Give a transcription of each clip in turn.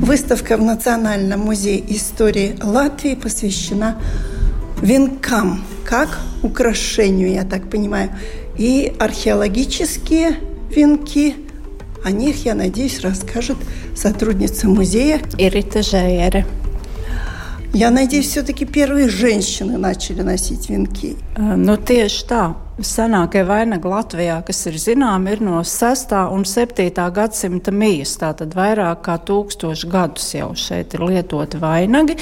Выставка в Национальном музее истории Латвии посвящена венкам, как украшению, я так понимаю. И археологические венки, о них, я надеюсь, расскажет сотрудница музея Ирита Жаера. Я надеюсь, все-таки первые женщины начали носить венки. Nu, tieši tā. Senākie vainagi Latvijā, kas ir zināmi, ir no 6. un 7. gadsimta mijas. Tātad vairāk kā tūkstoši gadus jau šeit ir lietoti vainagi,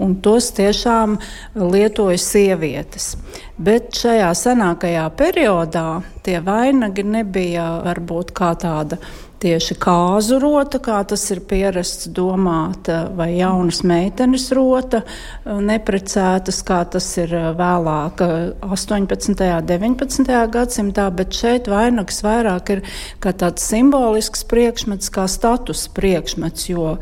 un tos tiešām lietoja sievietes. Bet šajā senākajā periodā tie vainagi nebija varbūt kā tāda tieši kāzu rota, kā tas ir pierasts domāt, vai jaunas meitenes rota, neprecētas, kā tas ir vēlāk 18. un 19. gadsimtā, bet šeit vainags vairāk ir kā tāds simbolisks priekšmets, kā status priekšmets, jo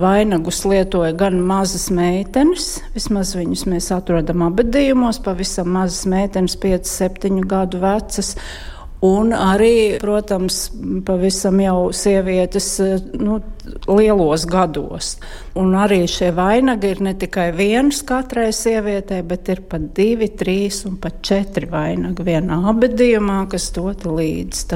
vainagus lietoja gan mazas meitenes, vismaz viņus mēs atrodam abadījumos, pavisam mazas meitenes, 5-7 gadu vecas, Un arī, protams, pavisam jau sievietes nu, lielos gados. Un arī šie vainagi ir ne tikai viens katrai sievietei, bet ir pat divi, trīs un pat četri vainagi vienā abadījumā, kas doti līdzi.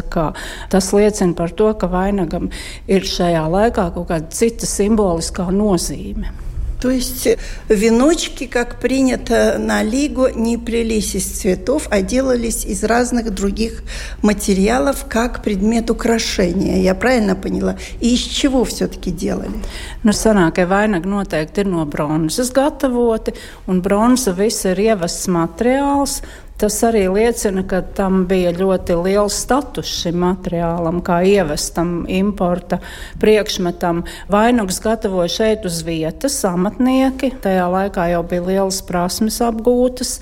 Tas liecina par to, ka vainagam ir šajā laikā kaut kāda cita simboliskā nozīme. То есть веночки, как принято на Лигу, не плелись из цветов, а делались из разных других материалов, как предмет украшения. Я правильно поняла? И из чего все-таки делали? Nu, senākie vainagi noteikti ir no bronzas gatavoti, un bronza viss ir ievests materiāls, Tas arī liecina, ka tam bija ļoti liels status šim materiālam, kā ievestam importa priekšmetam. Vainagus gatavoja šeit uz vietas amatnieki. Tajā laikā jau bija lielas prasmes apgūtas.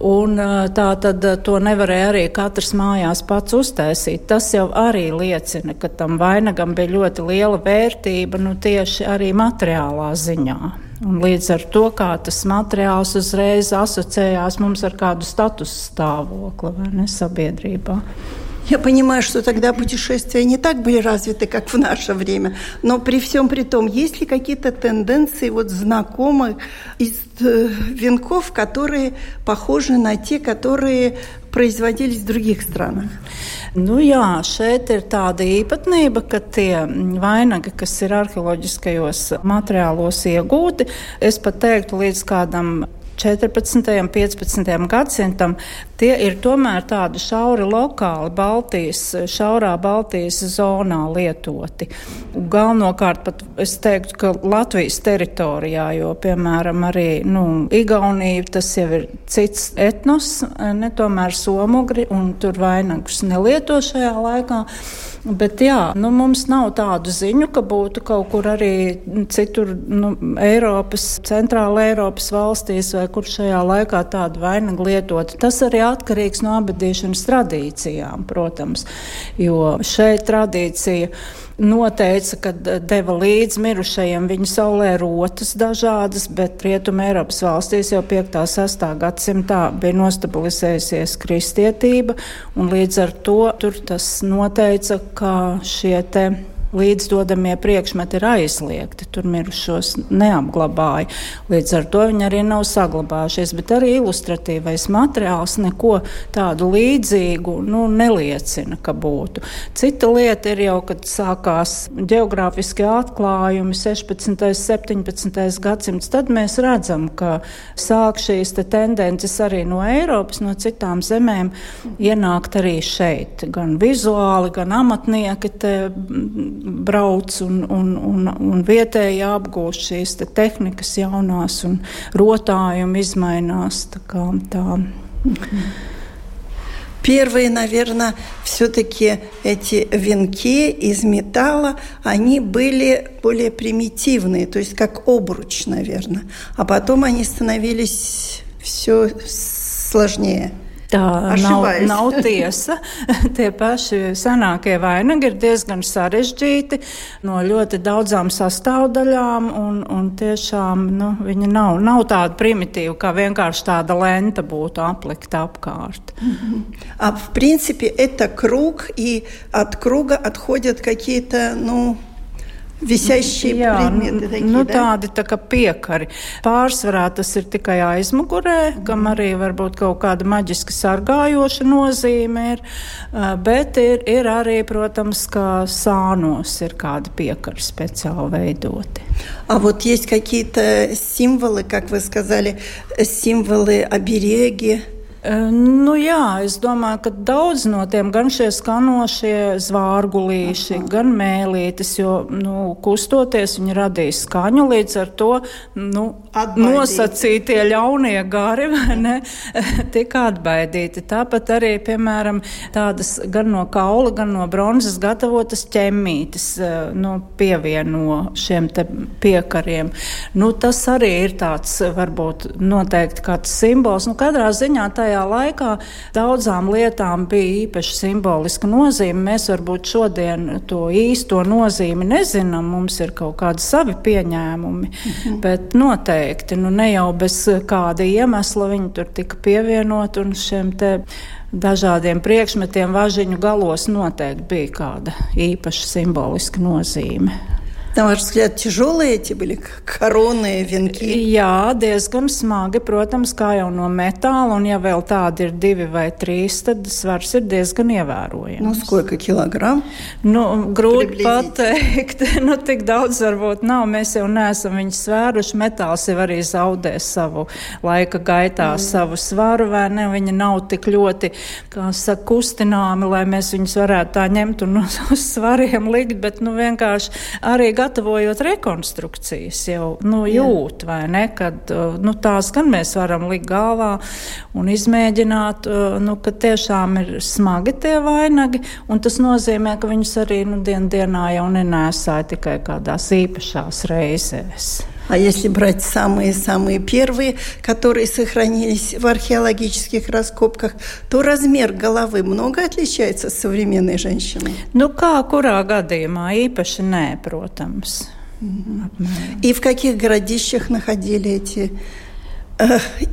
Un, tā tad to nevarēja arī katrs mājās pats uztaisīt. Tas jau arī liecina, ka tam vainagam bija ļoti liela vērtība nu, tieši arī materiālā ziņā. Un līdz ar to, tas materiāls uzreiz asociējās mums ar kādu status stāvokli vai ne sabiedrībā. Я понимаю, что тогда путешествия не так были развиты, как в наше время. Но при всем при том, есть ли какие-то тенденции вот знакомых из э, венков, которые похожи на те, которые производились в других странах? Nu, jā, šeit ir tāda īpatnība, ka tie vainagi, kas ir arheoloģiskajos materiālos iegūti, es pat teiktu līdz kādam 14. un 15. gadsimtam, tie ir tomēr tādi šauri lokāli Baltijas, šaurā Baltijas zonā lietoti. Galvenokārt pat es teiktu, ka Latvijas teritorijā, jo, piemēram, arī nu, Igaunija, tas jau ir cits etnos, ne tomēr somugri, un tur vainagus nelieto šajā laikā. Bet jā, nu, mums nav tādu ziņu, ka būtu kaut kur arī citur nu, Eiropas, centrāla Eiropas valstīs vai kur šajā laikā tādu vainagu lietot. Tas arī atkarīgs no abadīšanas tradīcijām, protams, jo šeit tradīcija noteica, ka deva līdz mirušajiem viņa saulē rotas dažādas, bet Rietuma Eiropas valstīs jau 5. un 6. gadsimtā bija nostabilizējusies kristietība, un līdz ar to tur tas noteica, ka šie te līdzdodamie priekšmeti ir aizliegti. Tur mirušos neapglabāja. Līdz ar to viņi arī nav saglabājušies. Bet arī ilustratīvais materiāls neko tādu līdzīgu nu, neliecina, ka būtu. Cita lieta ir jau, kad sākās geogrāfiskie atklājumi 16. un 17. gadsimts. Tad mēs redzam, ka sāk šīs te tendences arī no Eiropas, no citām zemēm ienākt arī šeit. Gan vizuāli, gan amatnieki brauc un, un, un, un vietēji apgūst šīs te tehnikas jaunās un rotājumi izmainās. Tā. Первые, наверное, все-таки эти венки из металла, они были более примитивные, то есть как обруч, наверное. А потом они становились все сложнее. Tā nav, nav tiesa. Tie paši senākie vainagi ir diezgan sarežģīti, no ļoti daudzām sastāvdaļām, un, un tiešām nu, viņi nav, nav tādi primitīvi, kā vienkārši tāda lenta būtu aplikta apkārt. А в принципе это круг, и от круга отходят какие-то, ну, Visaišie Jā, predmeti. Taki, nu, tādi tā kā piekari. Pārsvarā tas ir tikai aizmugurē, kam arī varbūt kaut kāda maģiska sargājoša nozīme ir, bet ir, ir arī, protams, ka sānos ir kādi piekari speciāli veidoti. А вот есть какие-то символы, как вы сказали, символы обереги? Nu, jā, es domāju, ka daudz no tiem gan šie skanošie zvārgulīši, Aha. gan mēlītes, jo nu, kustoties viņi radīs skaņu līdz ar to nu, Atbaidīt. nosacītie ļaunie gari ne, tika atbaidīti. Tāpat arī, piemēram, tādas gan no kaula, gan no bronzas gatavotas ķemmītes nu, pievieno šiem piekariem. Nu, tas arī ir tāds varbūt noteikti kāds simbols. Nu, katrā ziņā tā tajā laikā daudzām lietām bija īpaši simboliska nozīme. Mēs varbūt šodien to īsto nozīmi nezinām, mums ir kaut kādi savi pieņēmumi, mhm. bet noteikti nu, ne jau bez kāda iemesla viņi tur tika pievienot un šiem te dažādiem priekšmetiem važiņu galos noteikti bija kāda īpaša simboliska nozīme. На ваш взгляд, тяжелые эти были koronas, vienki? Jā, diezgan smagi, protams, kā jau no metāla, un ja vēl tādi ir divi vai trīs, tad svars ir diezgan ievērojams. Nu, skолько kilogramu? Nu, grūti pateikt, nu, tik daudz varbūt nav, mēs jau neesam viņus svēruši, metāls jau arī zaudē savu laika gaitā mm. savu svaru, vai ne, viņi nav tik ļoti, kā saka, kustināmi, lai mēs viņus varētu tā ņemt un uz svariem likt, bet, nu, vienkārši arī gatavojot rekonstrukcijas, jau nu, jūt, vai ne, kad uh, nu, tās gan mēs varam likt galvā un izmēģināt, uh, nu, ka tiešām ir smagi tie vainagi, un tas nozīmē, ka viņus arī nu, dien dienā jau nenēsāja tikai kādās īpašās reizēs. А если брать самые-самые первые, которые сохранились в археологических раскопках, то размер головы много отличается от современной женщины? Nu, kā kurā gadījumā īpaši nē, protams. И в каких городищах находили эти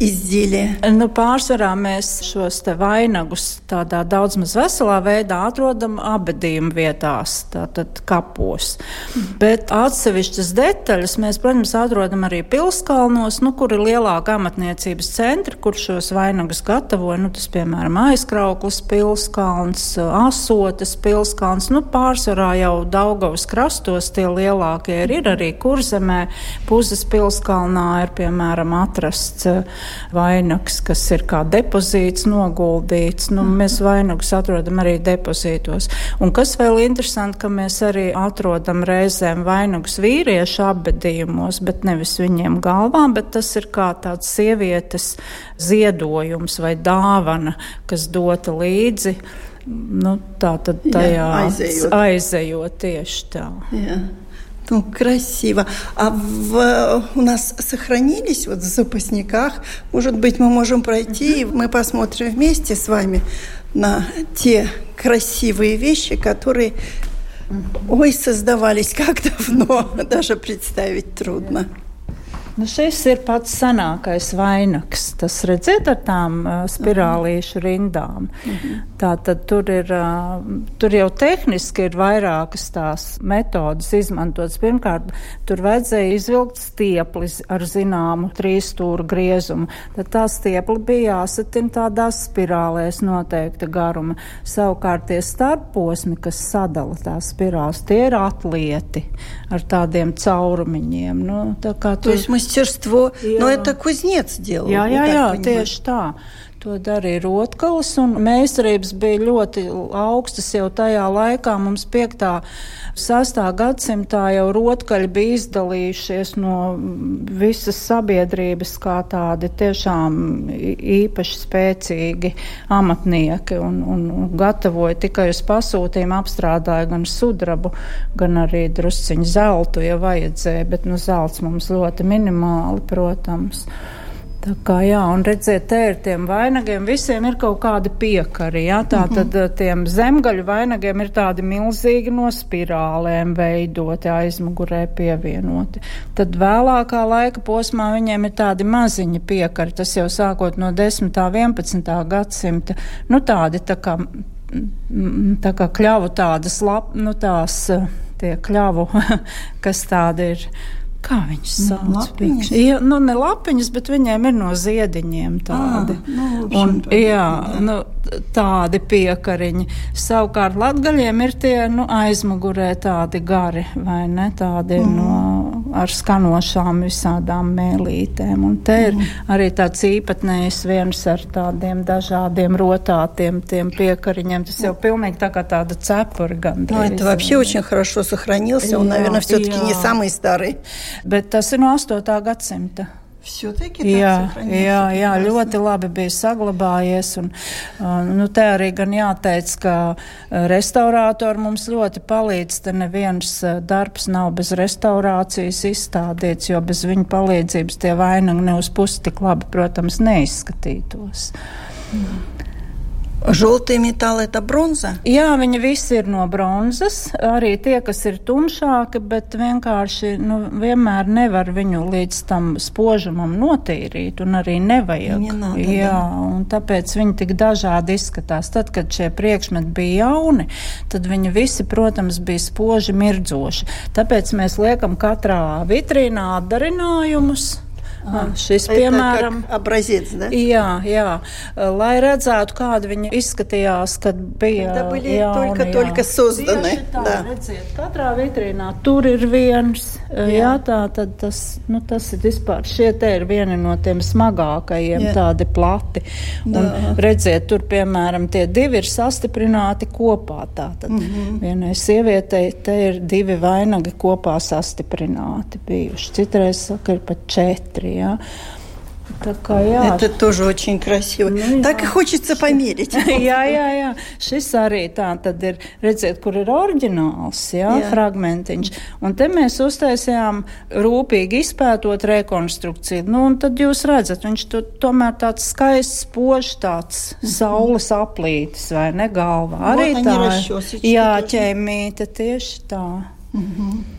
izdziļie? Nu, pārsvarā mēs šos vainagus tādā daudz maz veselā veidā atrodam abadījuma vietās, tātad kapos. Mm. Bet atsevišķas detaļas mēs, protams, atrodam arī pilskalnos, nu, kur ir lielāka amatniecības centri, kur šos vainagus gatavoja. Nu, tas, piemēram, aizkrauklis pilskalns, asotas pilskalns, nu, pārsvarā jau Daugavas krastos tie lielākie ir, ir arī kurzemē, Puzes pilskalnā ir, piemēram, atrasts atrasts eh, vainags, kas ir kā depozīts noguldīts. Nu, mhm. mēs vainagus atrodam arī depozītos. Un kas vēl interesanti, ka mēs arī atrodam reizēm vainagus vīriešu apbedījumos, bet nevis viņiem galvām, bet tas ir kā tāds sievietes ziedojums vai dāvana, kas dota līdzi. Nu, tā tad tajā Jā, aizejot. aizejot tieši tā. Jā. Ну, красиво. А в, у нас сохранились вот в запасниках, может быть, мы можем пройти, и мы посмотрим вместе с вами на те красивые вещи, которые, ой, создавались как давно, даже представить трудно. Nu, šis ir pats senākais vainags. Tas redziet ar tām uh, spirālīšu rindām. Uh mhm. -huh. Tā tad tur ir, uh, tur jau tehniski ir vairākas tās metodas izmantotas. Pirmkārt, tur vajadzēja izvilkt stiepli ar zināmu trīsstūru griezumu. Tad tā stiepli bija jāsatina tādās spirālēs noteikta garuma. Savukārt tie starposmi, kas sadala tās spirāls, tie ir atlieti ar tādiem caurumiņiem. Nu, tā kā tur... мастерство, jā. но это кузнец делал. Jā, jā, jā tieši tā. To darīja Rotkalis, un meistarības bija ļoti augstas jau tajā laikā. Mums 5. 6. gadsimtā jau rotkaļi bija izdalījušies no visas sabiedrības kā tādi tiešām īpaši spēcīgi amatnieki un, un, un gatavoja tikai uz pasūtījumu, apstrādāja gan sudrabu, gan arī drusciņu zeltu, ja vajadzēja, bet nu zelts mums ļoti minimāli, protams. Tā kā jā, un redziet, te ir tiem vainagiem, visiem ir kaut kādi piekari, jā, tā mm -hmm. tad eh, tiem zemgaļu vainagiem ir tādi milzīgi no spirālēm veidoti, aizmugurē pievienoti. Tad vēlākā laika posmā viņiem ir tādi maziņi piekari, tas jau sākot no 10. 11. gadsimta, nu tādi tā kā, tā kā kļavu tādas lap, nu tās eh, tie kļavu, kas tādi ir Kā viņš nu, sauc? Ja, nu, ne lapiņas, bet viņiem ir no ziediņiem tādi. À, nu, un, jā, nu, tādi piekariņi. Savukārt latgaļiem ir tie nu, aizmugurē tādi gari, vai ne? Tādi mm. no, ar skanošām visādām mēlītēm. Un te ir mm. arī tāds īpatnējs viens ar tādiem dažādiem rotātiem tiem piekariņiem. Tas jau pilnīgi tā kā tāda cepura gandrīz. Ну, это вообще очень хорошо сохранился. Он, наверное, все-таки не самый старый. Bet tas ir no 8. gadsimta. Jā, jā, jā, ļoti labi bija saglabājies. Un, nu, te arī gan jāteic, ka restaurātori mums ļoti palīdz. Te neviens darbs nav bez restaurācijas izstādīts, jo bez viņa palīdzības tie vainagi ne uz pusi tik labi, protams, neizskatītos. Mm. Žultie metāli - bronza? Jā, viņi visi ir no bronzas. Arī tie, kas ir tumšāki, bet vienkārši nu, vienmēr nevar viņu līdz tam spožumam notīrīt, un arī nevajag. Nenāda, Jā, un tāpēc viņi tik dažādi izskatās. Tad, kad šie priekšmeti bija jauni, tad viņi visi, protams, bija spoži mirdzoši. Tāpēc mēs liekam katrā vitrīnā atdarinājumus Ah, šis, piemēram, образец, да? Jā, jā, lai redzētu, kāda viņa izskatījās, kad bija Это были jauni, только, jā. только созданы. Tā, да. redziet, katrā vitrīnā tur ir viens, jā, jā tā tad tas, nu, tas ir vispār, šie te ir vieni no tiem smagākajiem, jā. tādi plati. Da. Un redziet, tur, piemēram, tie divi ir sastiprināti kopā. Tātad mm -hmm. vienai sievietei te ir divi vainagi kopā sastiprināti bijuši. Citreiz saka, ir pat četri. Ja? Kā, jā. Это тоже очень красиво. Nu, так и хочется померить. jā, jā, jā. Šis arī tā tad ir, redziet, kur ir oriģināls, jā, jā. fragmentiņš. Un te mēs uztaisījām rūpīgi izpētot rekonstrukciju. Nu, un tad jūs redzat, viņš to, tomēr tāds skaists, spožs, tāds mm -hmm. saules aplītis, vai ne, galvā. Arī вот tā. Jā, ķēmīte tieši tā. Mm -hmm.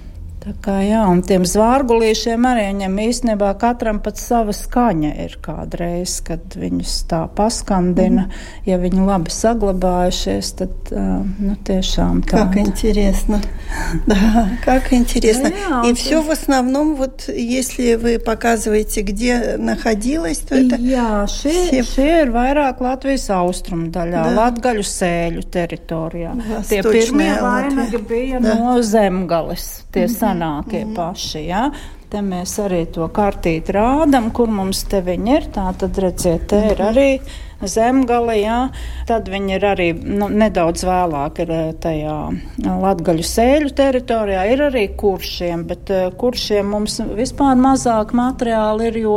Tā kā jā, un tiem zvārgulīšiem arī viņam īstenībā katram pat sava skaņa ir kādreiz, kad viņus tā paskandina. Mm. Ja viņi labi saglabājušies, tad nu, tiešām tā. Как интересно. Да, как интересно. Да, И все в основном, вот если вы показываете, где находилось, то это... Jā, šie, все... šie ir vairāk Latvijas austrumu daļā, да. Latgaļu sēļu teritorijā. Tie pirmie vainagi bija да. no zemgales, tie mm -hmm. senākie mm -hmm. paši. Ja? Te mēs arī to kartīti rādam, kur mums te viņi ir. Tā tad redziet, te ir mhm. arī zemgale, jā. Tad viņi ir arī nu, nedaudz vēlāk ir eh, tajā latgaļu sēļu teritorijā. Ir arī kuršiem, bet uh, kuršiem mums vispār mazāk materiāli ir, jo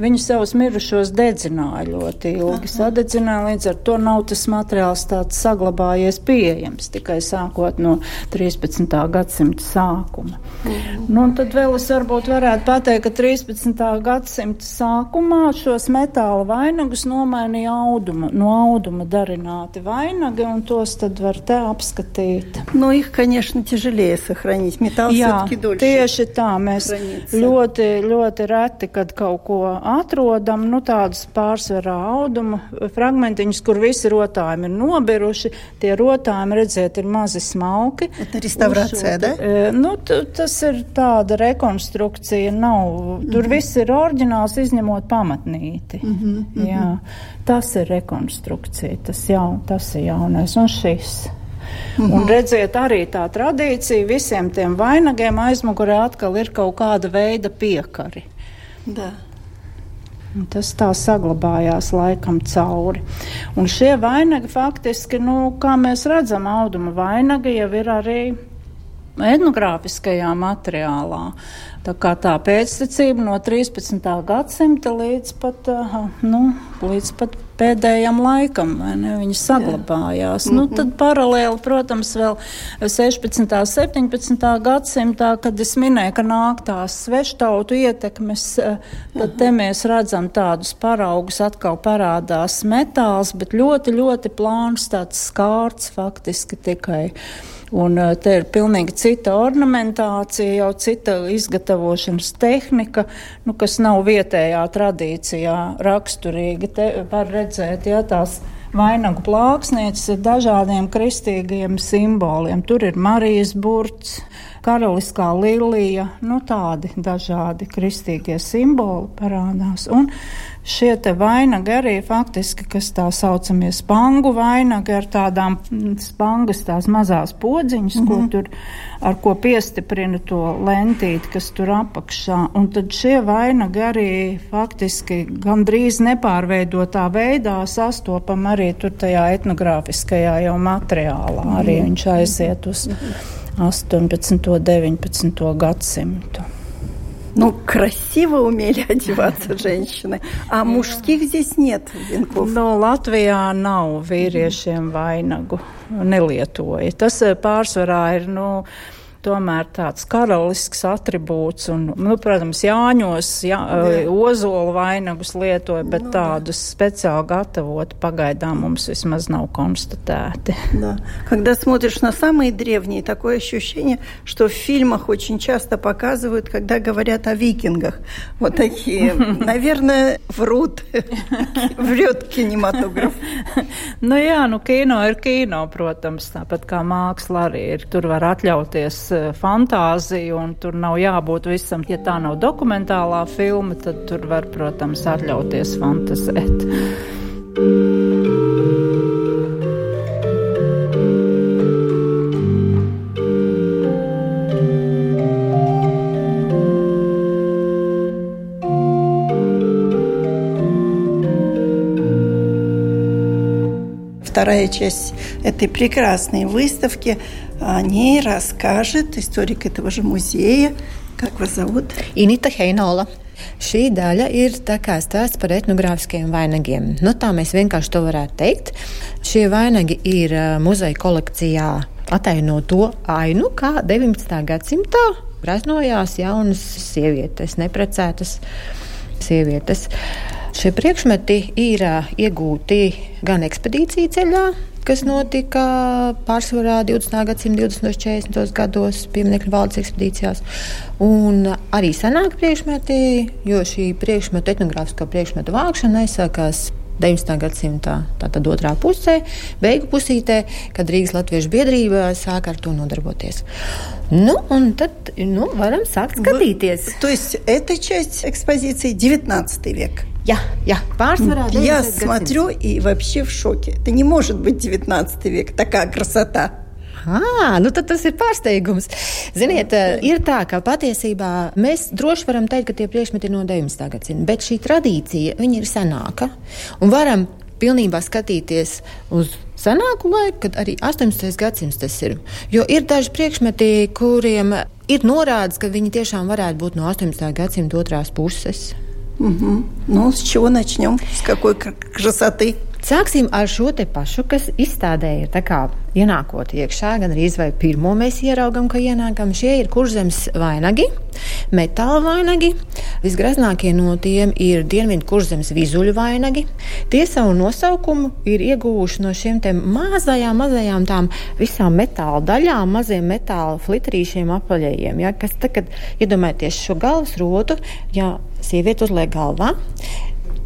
viņi savus mirušos dedzināja ļoti ilgi. Aha. Sadedzināja, līdz ar to nav tas materiāls tāds saglabājies pieejams tikai sākot no 13. gadsimta sākuma. Mhm. Nu, tad vēl es varbūt varētu pateikt, ka 13. gadsimta sākumā šos metāla vainagus nomainīja auduma, no auduma darināti vainagi, un tos tad var te apskatīt. Nu, их, конечно, tiežēlēja сохранить. Metāls Jā, tieši tā. Mēs хранится. ļoti, ļoti reti, kad kaut ko atrodam, nu tādus pārsvarā auduma fragmentiņus, kur visi rotājumi ir nobiruši. Tie rotājumi, redziet, ir mazi smalki. Tā ir restaurācija, da? E, nu, tas ir tāda rekonstrukcija, nav. Tur mm -hmm. viss ir oriģināls, izņemot pamatnīti. Mm -hmm, mm -hmm. Jā. Tas ir rekonstrukcija, tas, jaun, tas ir jaunais un šis. Mm -hmm. Un redziet, arī tā tradīcija visiem tiem vainagiem aizmugurē atkal ir kaut kāda veida piekari. Da. Tas tā saglabājās laikam cauri. Un šie vainagi faktiski, nu, kā mēs redzam, auduma vainagi jau ir arī etnogrāfiskajā materiālā. Tā kā tā pēctecība no 13. gadsimta līdz pat, nu, līdz pat pēdējam laikam, ne, viņi saglabājās. Jā. Nu, mhm. tad paralēli, protams, vēl 16. un 17. gadsimtā, kad es minēju, ka nāk tās sveštautu ietekmes, tad te mēs redzam tādus paraugus, atkal parādās metāls, bet ļoti, ļoti plāns tāds skārts faktiski tikai. Un eh, te ir pilnīgi cita ornamentācija, jau cita izgatavošanas tehnika, nu, kas nav vietējā tradīcijā raksturīga. Te var redzēt, ja tās vainagu plāksnītes ar dažādiem kristīgiem simboliem. Tur ir Marijas burts, karaliskā lilija, nu tādi dažādi kristīgie simboli parādās. Un šie vainagi arī faktiski, kas tā saucamie spangu vainagi ar tādām mm, spangas tās mazās podziņas, mm -hmm. ko mhm. tur, ar ko piestiprina to lentīti, kas tur apakšā. Un tad šie vainagi arī faktiski gandrīz nepārveidotā veidā sastopam arī tur tajā etnogrāfiskajā jau materiālā. Arī -hmm. viņš aiziet uz 18. un 19. gadsimtu. Ну, красиво умели одеваться женщины, а мужских здесь нет венков. No, Latvijā nav vīriešiem vainagu, nelietoja. Tas eh, pārsvarā ir, nu, tomēr tāds karalisks attribūts. Un, nu, protams, Jāņos jā, jā. ozolu vainagus lietoja, bet nu, tādus специально gatavot пagaidām mums vismaz nav констатēti. Да. Когда смотришь на самые древние, такое ощущение, что в фильмах очень часто показывают, когда говорят о викингах. Вот такие, наверное, врут, врет кинематограф. Nu jā, nu kino ir kino, protams, tāpat kā māksla arī ir. Tur var atļauties Eh, fantāziju, un tur nav jābūt visam. Ja tā nav dokumentālā filma, tad tur var, protams, atļauties fantazēt. Вторая часть этой прекрасной выставки о ней расскажет историк этого же музея. Как вас зовут? Инita Heinola. Šī daļa ir stāsts par etnogrāfiskiem vainagiem. Nu, tā mēs vienkārši to varētu teikt. Šie vainagi ir muzeja kolekcijā ataino to ainu, kā 19. gadsimtā graznojās jaunas sievietes, neprecētas sievietes. Šie priekšmeti ir iegūti gan ekspedīciju ceļā, kas notika pārsvarā 20. gadsimta 20. un 40. gados pieminiektu valdes ekspedīcijās. Un arī senāk priekšmeti, jo šī priekšmetu, etnogrāfiskā priekšmetu vākšana aizsākās 19. gadsimta tātad otrā pusē, beigu pusītē, kad Rīgas Latviešu biedrība sāka ar to nodarboties. Ну, un tad nu, varam sākt skatīties. То есть эта часть экспозиции 19 век. Я, я, pārsvarā. Я смотрю и вообще в шоке. Это не может быть 19 век, такая красота. À, nu tad tas ir pārsteigums. Ziniet, ir tā, ka patiesībā mēs droši varam teikt, ka tie priekšmeti ir no 19. gadsimta, bet šī tradīcija ir senāka. Un varam pilnībā skatīties uz senāku laiku, kad arī 18. gadsimts tas ir. Jo ir daži priekšmeti, kuriem ir norādes, ka viņi tiešām varētu būt no 18. gadsimta otrās puses. Угу. Ну, с чего начнем? С какой красоты? Sāksim ar šo te pašu, kas izstādē ir ienākot iekšā, gan arī vai pirmo mēs ieraugam, ka ienākam. Šie ir kurzemes vainagi, metāla vainagi. Visgraznākie no tiem ir dienvidu kurzemes vizuļu vainagi. Tie savu nosaukumu ir ieguvuši no šiem mazajām, mazajām tām visām metāla daļām, maziem metāla fliterīšiem apaļajiem. Ja, kas tagad iedomājieties šo galvas rotu, ja sieviete uzliek galvā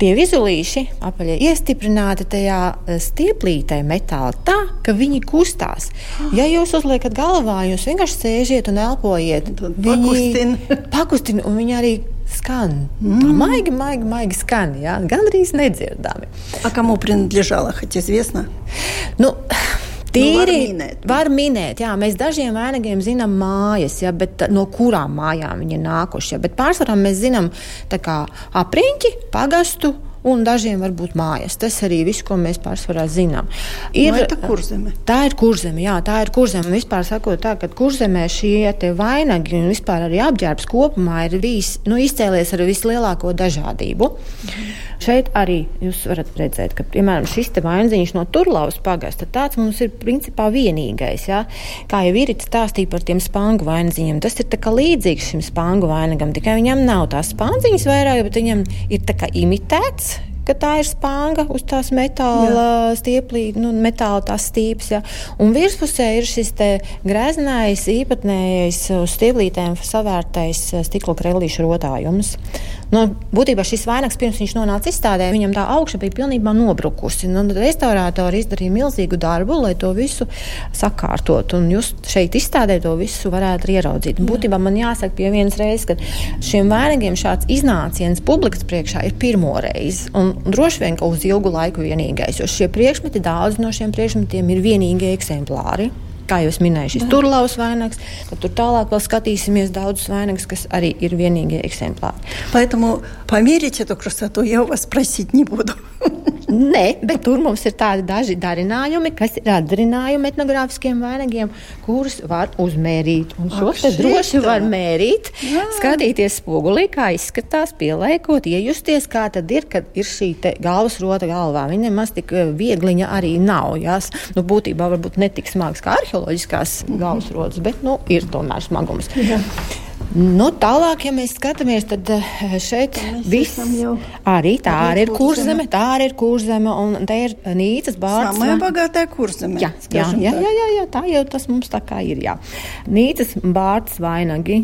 tie vizulīši apaļie iestiprināti tajā e, stieplītē metāla tā, ka viņi kustās. Ja jūs uzliekat galvā, jūs vienkārši sēžiet un elpojiet. Viņi pakustina, un viņi arī skan. Mm. Tā maigi, maigi, maigi skan, jā, gandrīz nedzirdami. А кому принадлежала, хоть известно? Nu, Tīri nu, var minēt. Var minēt jā, mēs dažiem vainagiem zinām mājas, jā, bet no kurām mājām viņi ir nākuši. Jā, bet pārsvarā mēs zinām apriņķi, pagastu un dažiem varbūt mājas. Tas arī viss, ko mēs pārsvarā zinām. Ir no, tā kurzeme. Tā ir kurzeme, jā, tā ir kurzeme. Vispār sakot tā, ka kurzemē šie vainagi un vispār arī apģērbs kopumā ir bijis nu, izcēlies ar vislielāko dažādību. Mhm. Šeit arī jūs varat redzēt, ka, piemēram, šis te vainziņš no Turlaus pagasta, tāds mums ir principā vienīgais. Ja? Kā jau ir stāstīja par tiem spangu vainziņiem, tas ir līdzīgs šim spangu vainagam, tikai viņam nav tās spandziņas vairāk, bet viņam ir imitēts ka tā ir spāņa uz tās metāla stieplī, nu, metāla tās stīpes. Ja. Un virspusē ir šis greznājs, īpatnējais uz stieplītēm savērtais stikla krellīšu rotājums. Nu, būtībā šis vainags pirms viņš nonāca izstādē, viņam tā augša bija pilnībā nobrukusi. Nu, restaurātori izdarīja milzīgu darbu, lai to visu sakārtot. Un jūs šeit izstādē to visu varētu ieraudzīt. Un, būtībā man jāsaka pie vienas reizes, ka šiem vainagiem šāds iznāciens publikas priekšā ir pirmo reizi. Un droši vien, ka uz ilgu laiku vienīgais, jo šie priekšmeti, daudz no šiem priekšmetiem ir vienīgie eksemplāri kā jau minēju, šis turlaus vainags. Tad tur tālāk vēl skatīsimies daudzus vainagus, kas arī ir vienīgie eksemplāri. Поэтому померить эту красоту я у вас просить не буду. Nē, bet tur mums ir tādi daži darinājumi, kas ir atdarinājumi etnogrāfiskiem vainagiem, kurus var uzmērīt. Un šos te droši var mērīt, Jā. skatīties spogulī, kā izskatās, pieliekot, iejusties, kā tad ir, kad ir šī galvas rota galvā. Viņa nemaz tik eh, viegliņa arī nav. Jās. Nu, būtībā varbūt ne tik smags kā arheoloģiskās galvas rotas, bet nu, ir tomēr smagums. Jā. Nu, tālāk, ja mēs skatāmies, tad eh, šeit viss arī tā arī ir kurzeme, tā arī ir kurzeme, un te ir Nīcas bārds. Samajā bagātā kurzeme. Jā, jā, jā, jā, jā, jā, tā jau tas mums tā kā ir, jā. Nīcas bārds vainagi,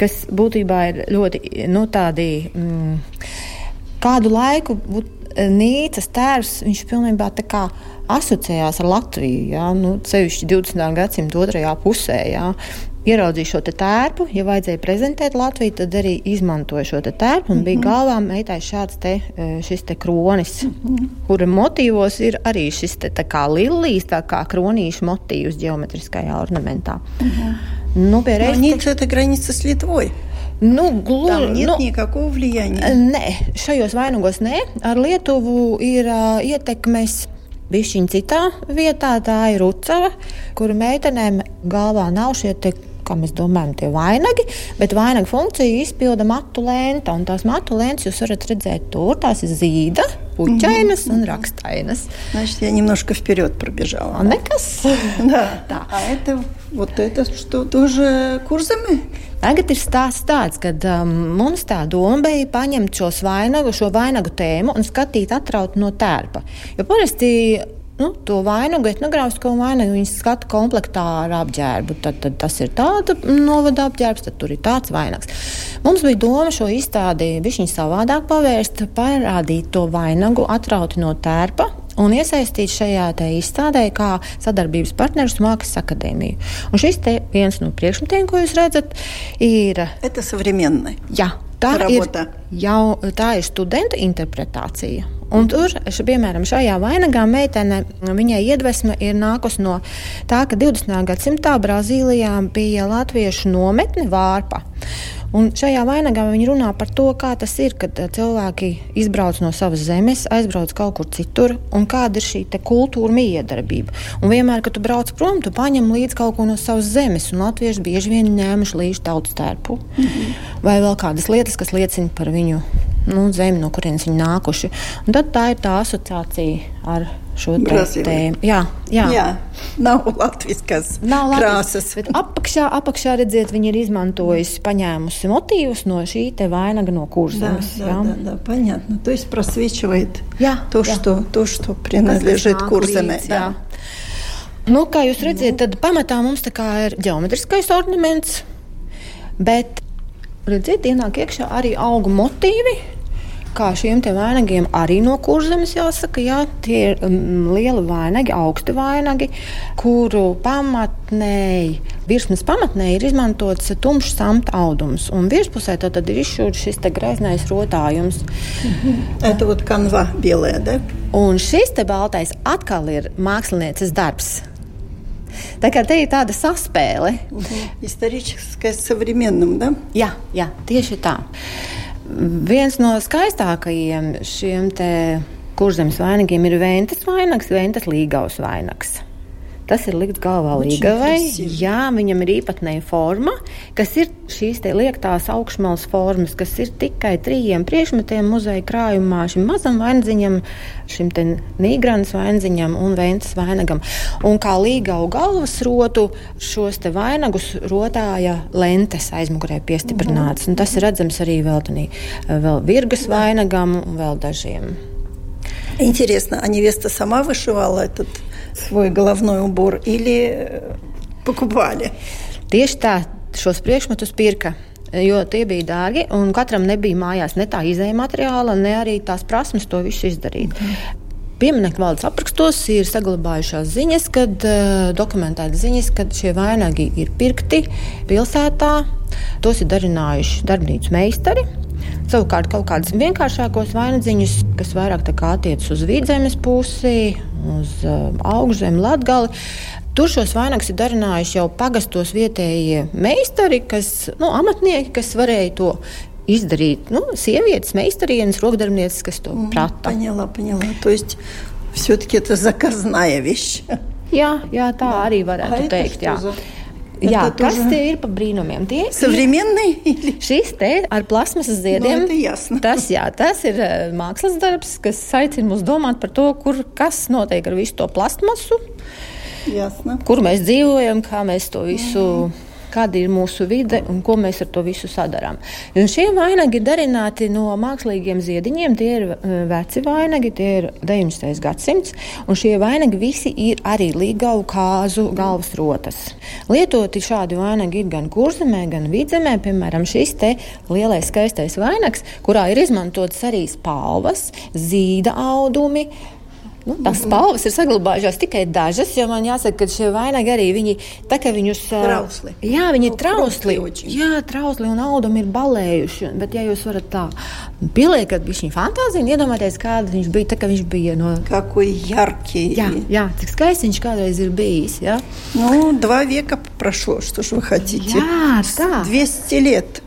kas būtībā ir ļoti, nu, tādi, mm, kādu laiku būt, Nīcas tēvs, viņš pilnībā tā kā asociējās ar Latviju, jā, nu, sevišķi 20. gadsimta otrajā pusē. Jā ieraudzīju šo tērpu, ja vajadzēja prezentēt Latviju, tad arī izmantoju šo tērpu. Un bija mhm. galvā meitai šāds te, e, šis te kronis, mhm. kura motīvos ir arī šis te tā kā lilijas, tā kā kronīšu motīvs geometriskajā ornamentā. Nu, pie reizes... Ницца это граница с Литвой. Nu, gluži, Tam нет nu, никакого влияния. Nē, šajos vainagos nē. Ar Lietuvu ir uh, ietekmes Bišķiņa citā vietā tā ir Rucava, kura meitenēm galvā nav šie kā mēs domājam, tie vainagi, bet vainaga funkciju izpilda matu lenta. Un tās matu lentas jūs varat redzēt tur, tās ir zīda, puķainas un rakstainas. Значит, я немножко вперед пробежала. А nekas. Да. да. А это, вот это что, тоже курсами? Tagad ir stāsts tāds, ka um, mums tā doma bija paņemt vainagu, šo vainagu tēmu un skatīt atraut no tērpa. Jo parasti nu, to vainagu, etnogrāfisko vainagu, viņi skata komplektā ar apģērbu. Tad, tad tas ir tāds novada apģērbs, tad tur ir tāds vainags. Mums bija doma šo izstādi viņa savādāk pavērst, parādīt to vainagu, atrauti no tērpa. Un iesaistīt šajā izstādē kā sadarbības partnerus Mākslas akadēmiju. Un šis viens no priekšmetiem, ko jūs redzat, ir. Это современный. Jā, tā ir, jau, tā ir studenta interpretācija. Un tur, piemēram, šajā vainagā meitene, viņai iedvesma ir nākusi no tā, ka 20. gadsimtā Brazīlijā bija latviešu nometne Vārpa. Un šajā vainagā viņi runā par to, kā tas ir, kad cilvēki izbrauc no savas zemes, aizbrauc kaut kur citur, un kāda ir šī kultūra miedarbība. Un vienmēr, kad tu brauc prom, tu paņem līdzi kaut ko no savas zemes, un latvieši bieži vien ņēmuši līdzi tautas tērpu mm -hmm. vai vēl kādas lietas, kas liecina par viņu nu, zemi, no kurienes viņi nākuši. Un tad tā ir tā asociācija ar šo tēmu. Jā, jā. jā, nav latviskas nav krāsas. Apakšā, apakšā redziet, viņi ir izmantojusi, paņēmusi motīvus no šī te vainaga no kurzemes. Да, да, да, да, понятно. То есть просвечивает jā, то, jā. Что, то, что принадлежит курземе. Да. Nu, kā jūs redzat, tad pamatā mums ir geometriskais ornaments, bet redziet, ienāk iekšā arī augu motīvi kā šiem vainagiem arī no kurzemes jāsaka, jā, tie ir um, lieli vainagi, augsti vainagi, kuru pamatnēji, virsmas pamatnēji ir izmantots tumšs samta audums, un virspusē tad ir izšūts šis greznais rotājums. Это вот канва белая, да? Un šis te baltais atkal ir mākslinieces darbs. Tā kā te ir tāda saspēle. Историческое с современным, да? Jā, jā, tieši tā. Viens no skaistākajiem šiem kurzemes vainagiem ir Ventas vainags, Ventas līgaus vainags. Tas ir likts galvā līgavai. Jā, viņam ir īpatnēja forma, kas ir šīs liektās augšmalas formas, kas ir tikai trījiem priekšmetiem muzeja krājumā, šim mazam vainziņam, šim nīgranas vainziņam un ventas vainagam. Un kā līgavu galvas rotu, šos te vainagus rotāja lentes aizmugurē piestiprināts. Un tas ir redzams arī vēl, tanī, vēl virgas vainagam un vēl dažiem. Интересно, а невеста сама вышивала этот свой головной убор или э, покупали? Tieši tā, šos priekšmetus pirka jo tie bija dārgi, un katram nebija mājās ne tā izējuma materiāla, ne arī tās prasmes to visu izdarīt. Mm. Pieminiektu valdes aprakstos ir saglabājušās ziņas, kad uh, dokumentētas ziņas, ka šie vainagi ir pirkti pilsētā. Tos ir darinājuši darbnīcu meistari. Savukārt kaut kādus vienkāršākos vainagdziņus, kas vairāk attiecas uz vidzemes pusi, uz uh, augšzemi, latgali. Tur šos vainagus ir darinājuši jau pagastos vietējie meistari, kas, nu, amatnieki, kas varēja to izdarīt. Nu, sievietes, meistarienes, rokdarbnieces, kas to prata. Поняла, поняла. То есть все-таки это заказная вещь. Jā, jā, tā arī varētu teikt. Jā. Jā, это kas тоже... tie ir par brīnumiem? Tie Современный? Ir, šis te ar plasmasas ziediem. No, tas, jā, tas ir mākslas darbs, kas aicina mūs domāt par to, kur, kas notiek ar visu to plastmasu. Jasna. Kur mēs dzīvojam, kā mēs to visu. Mm kāda ir mūsu vide un ko mēs ar to visu sadarām. Un šie vainagi ir darināti no mākslīgiem ziediņiem. Tie ir e, veci vainagi, tie ir 19. gadsimts, un šie vainagi visi ir arī līgavu kāzu galvas rotas. Lietoti šādi vainagi ir gan kurzemē, gan vidzemē, piemēram, šis te lielais skaistais vainags, kurā ir izmantotas arī spalvas, zīda audumi, Nu, tās spalvas ir saglabājušās tikai dažas, jo man jāsaka, ka šie vainagi arī viņi tā kā viņus. Trausli. Jā, viņi ir trausli. Jā, trausli un audumi ir balējuši. Bet, ja jūs varat tā pieliekat viņa fantāziju un iedomāties, kāda viņš bija, tā kā viņš bija no. Какой яркий. Jā, jā cik skaisti viņš kādreiz ir bijis. Jā? Ну, два века прошло, что ж вы хотите? Jā, tā. 200 лет.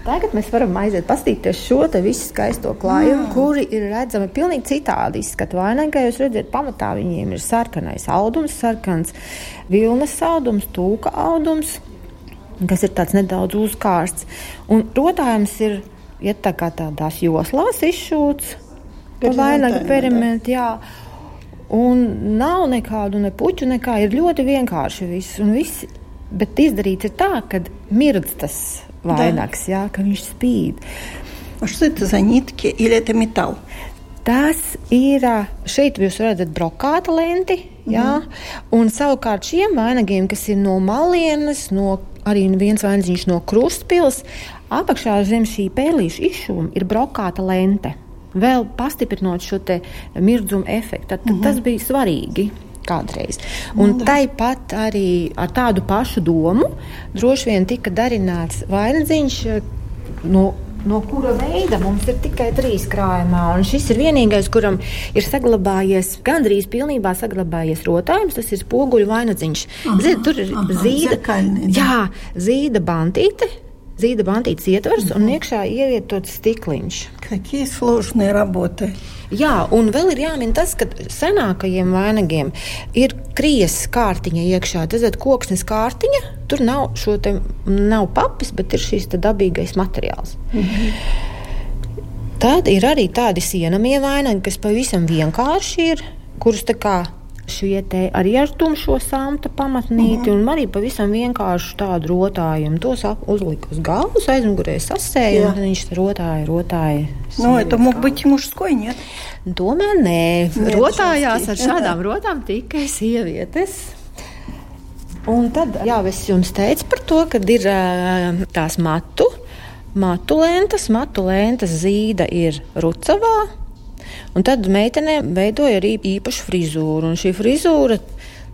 Tagad mēs varam aiziet paskatīties šo visu skaisto klājumu, mm. kuri ir redzami pavisam citādi izskatu vainagā. Jūs redzat, pamatā viņiem ir sarkanais audums, sarkans vilnas audums, tūka audums, kas ir tāds nedaudz uzkārsts. Un rotājums ir ja tā kā tādās joslās izšūts pa vainaga perimetru. Un nav nekādu ne puķu, nekā ir ļoti vienkārši viss. viss bet izdarīts ir tā, ka mirdz tas vainags, jā, ka viņš spīd. Что это за нитки или это металл? Tas ir šeit, jūs redzat, brokāta lenti. Jā, mm. Un savukārt šiem vainagiem, kas ir no malienes, no, arī viens vainagiņš no krustpils, apakšā zem šī pēlīša izšūma ir brokāta lente. Vēl pastiprinot šo mirdzumu efektu, tad, tad mm -hmm. tas bija svarīgi kādreiz. Un nu, tāpat arī ar tādu pašu domu droši vien tika darināts vainadziņš. No, no kura veida mums ir tikai trīs krājumā. Un šis ir vienīgais, kuram ir saglabājies, gandrīz pilnībā saglabājies rotājums. Tas ir spoguļu vainadziņš. Ziniet, tur ir aha, zīda, jā, zīda bantīte Zīda bantītes ietvers un iekšā ievietots stikliņš. Какие сложные работы! Jā, un vēl ir jāmin tas, ka senākajiem vainagiem ir krijas kārtiņa iekšā. Tas ir koksnes kārtiņa, tur nav šo te nav papis, bet ir šīs dabīgais materiāls. Mm -hmm. Tad ir arī tādi sienamie vainagi, kas pavisam vienkārši ir, kurus tā kā šie te arī ar tumšo samta pamatnīti, mm -hmm. un arī pavisam vienkāršu tādu rotājumu. Tos uzlika uz galvas, aizmugurē sasēja, un viņš rotāja, rotāja. Nu, это мог быть мужской, нет? Tomēr nē, Нет, rotājās ar šādām rotām tikai sievietes. Un tad, jā, es jums teicu par to, ka ir tās matu, matu lentes, matu lentes zīda ir Rucavā, Un tad meitenēm veidoja arī īpašu frizūru. Un šī frizūra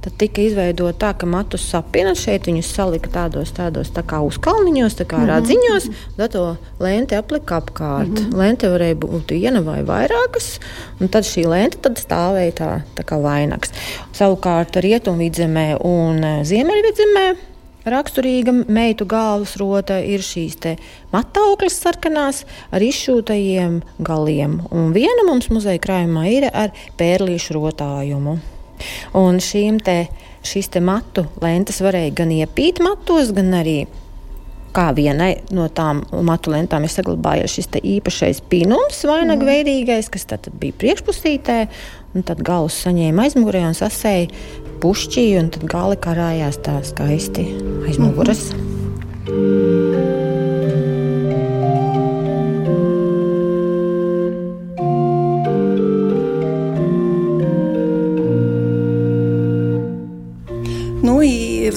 tad tika izveidota tā, ka matus sapina šeit viņus salika tādos, tādos tā kā uzkalniņos, tā kā mm -hmm. radziņos, tad to lenti aplika apkārt. Mm -hmm. Lente varēja būt viena vai vairākas, un tad šī lente tad stāvēja tā, tā kā vainags. Savukārt rietumvidzemē un e, ziemeļvidzemē raksturīga meitu galvas rota ir šīs matauklis sarkanās ar izšūtajiem galiem. Un viena mums muzeja krājumā ir ar pērlīšu rotājumu. Un šīm te, šīs te matu lentes varēja gan iepīt matos, gan arī kā vienai no tām matu lentām ir saglabājies šis īpašais pinums, vainagveidīgais, kas tad bija priekšpusītē, un tad galus saņēma aizmugurē un sasēja pušķī, un tad gali karājās tā skaisti aiz muguras. Mm -hmm.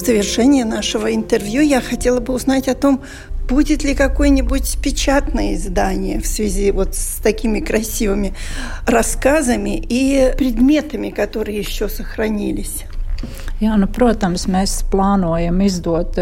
в завершение нашего интервью я хотела бы узнать о том, будет ли какое-нибудь печатное издание в связи вот с такими красивыми рассказами и предметами, которые еще сохранились. Jā, nu, protams, mēs plānojam izdot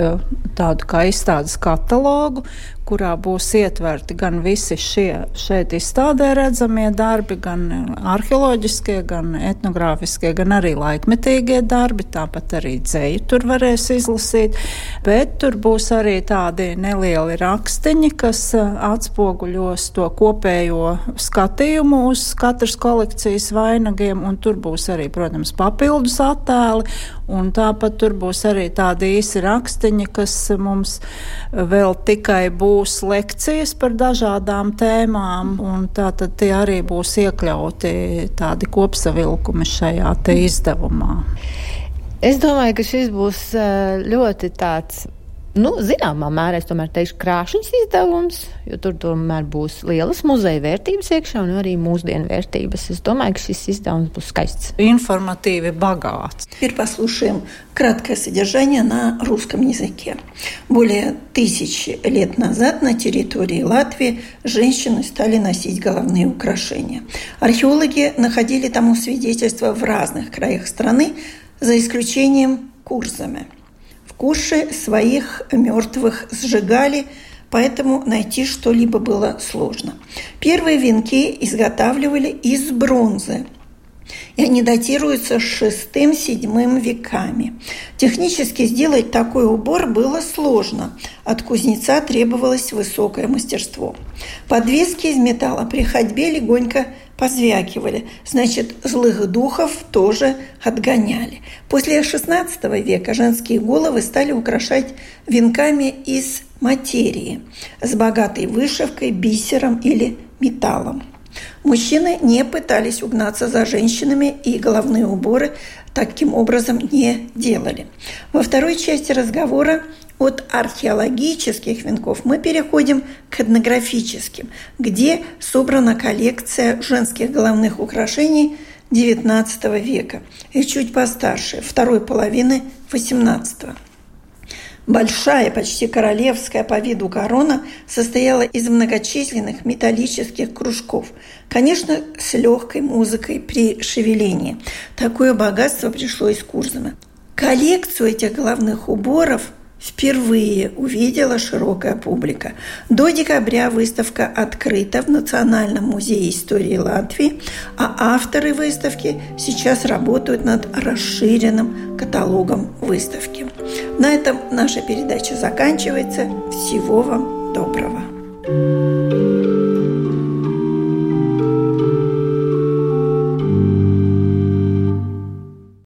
tādu kā izstādes katalogu, kurā būs ietverti gan visi šie šeit izstādē redzamie darbi, gan arheoloģiskie, gan etnogrāfiskie, gan arī laikmetīgie darbi, tāpat arī dzēju tur varēs izlasīt, bet tur būs arī tādi nelieli rakstiņi, kas atspoguļos to kopējo skatījumu uz katras kolekcijas vainagiem, un tur būs arī, protams, papildus attēli, un tāpat tur būs arī tādi īsi rakstiņi, kas mums vēl tikai būs būs lekcijas par dažādām tēmām, un tātad tie arī būs iekļauti tādi kopsavilkumi šajā izdevumā. Es domāju, ka šis būs eh, ļoti tāds Nu, zināmā mērā es tomēr teikšu, krāšņs izdevums, jo tur tomēr būs lielas muzeja vērtības iekšā un arī mūsdienu vērtības. Es domаю, ka šis издавание будет скайsts. Информативе богат. Теперь послушаем краткое содержание на русском языке. Более тысячи лет назад на территории Латвии женщины стали носить головные украшения. Археологи находили тому свидетельства в разных краях страны, за исключением Курзаме – Куши своих мертвых сжигали, поэтому найти что-либо было сложно. Первые венки изготавливали из бронзы, и они датируются VI-VII веками. Технически сделать такой убор было сложно. От кузнеца требовалось высокое мастерство. Подвески из металла при ходьбе легонько позвякивали, значит, злых духов тоже отгоняли. После XVI века женские головы стали украшать венками из материи с богатой вышивкой, бисером или металлом. Мужчины не пытались угнаться за женщинами и головные уборы таким образом не делали. Во второй части разговора от археологических венков мы переходим к этнографическим, где собрана коллекция женских головных украшений XIX века и чуть постарше, второй половины XVIII. Большая, почти королевская по виду корона состояла из многочисленных металлических кружков, конечно, с легкой музыкой при шевелении. Такое богатство пришло из Курзама. Коллекцию этих головных уборов впервые увидела широкая публика. До декабря выставка открыта в Национальном музее истории Латвии, а авторы выставки сейчас работают над расширенным каталогом выставки. На этом наша передача заканчивается. Всего вам доброго! thank you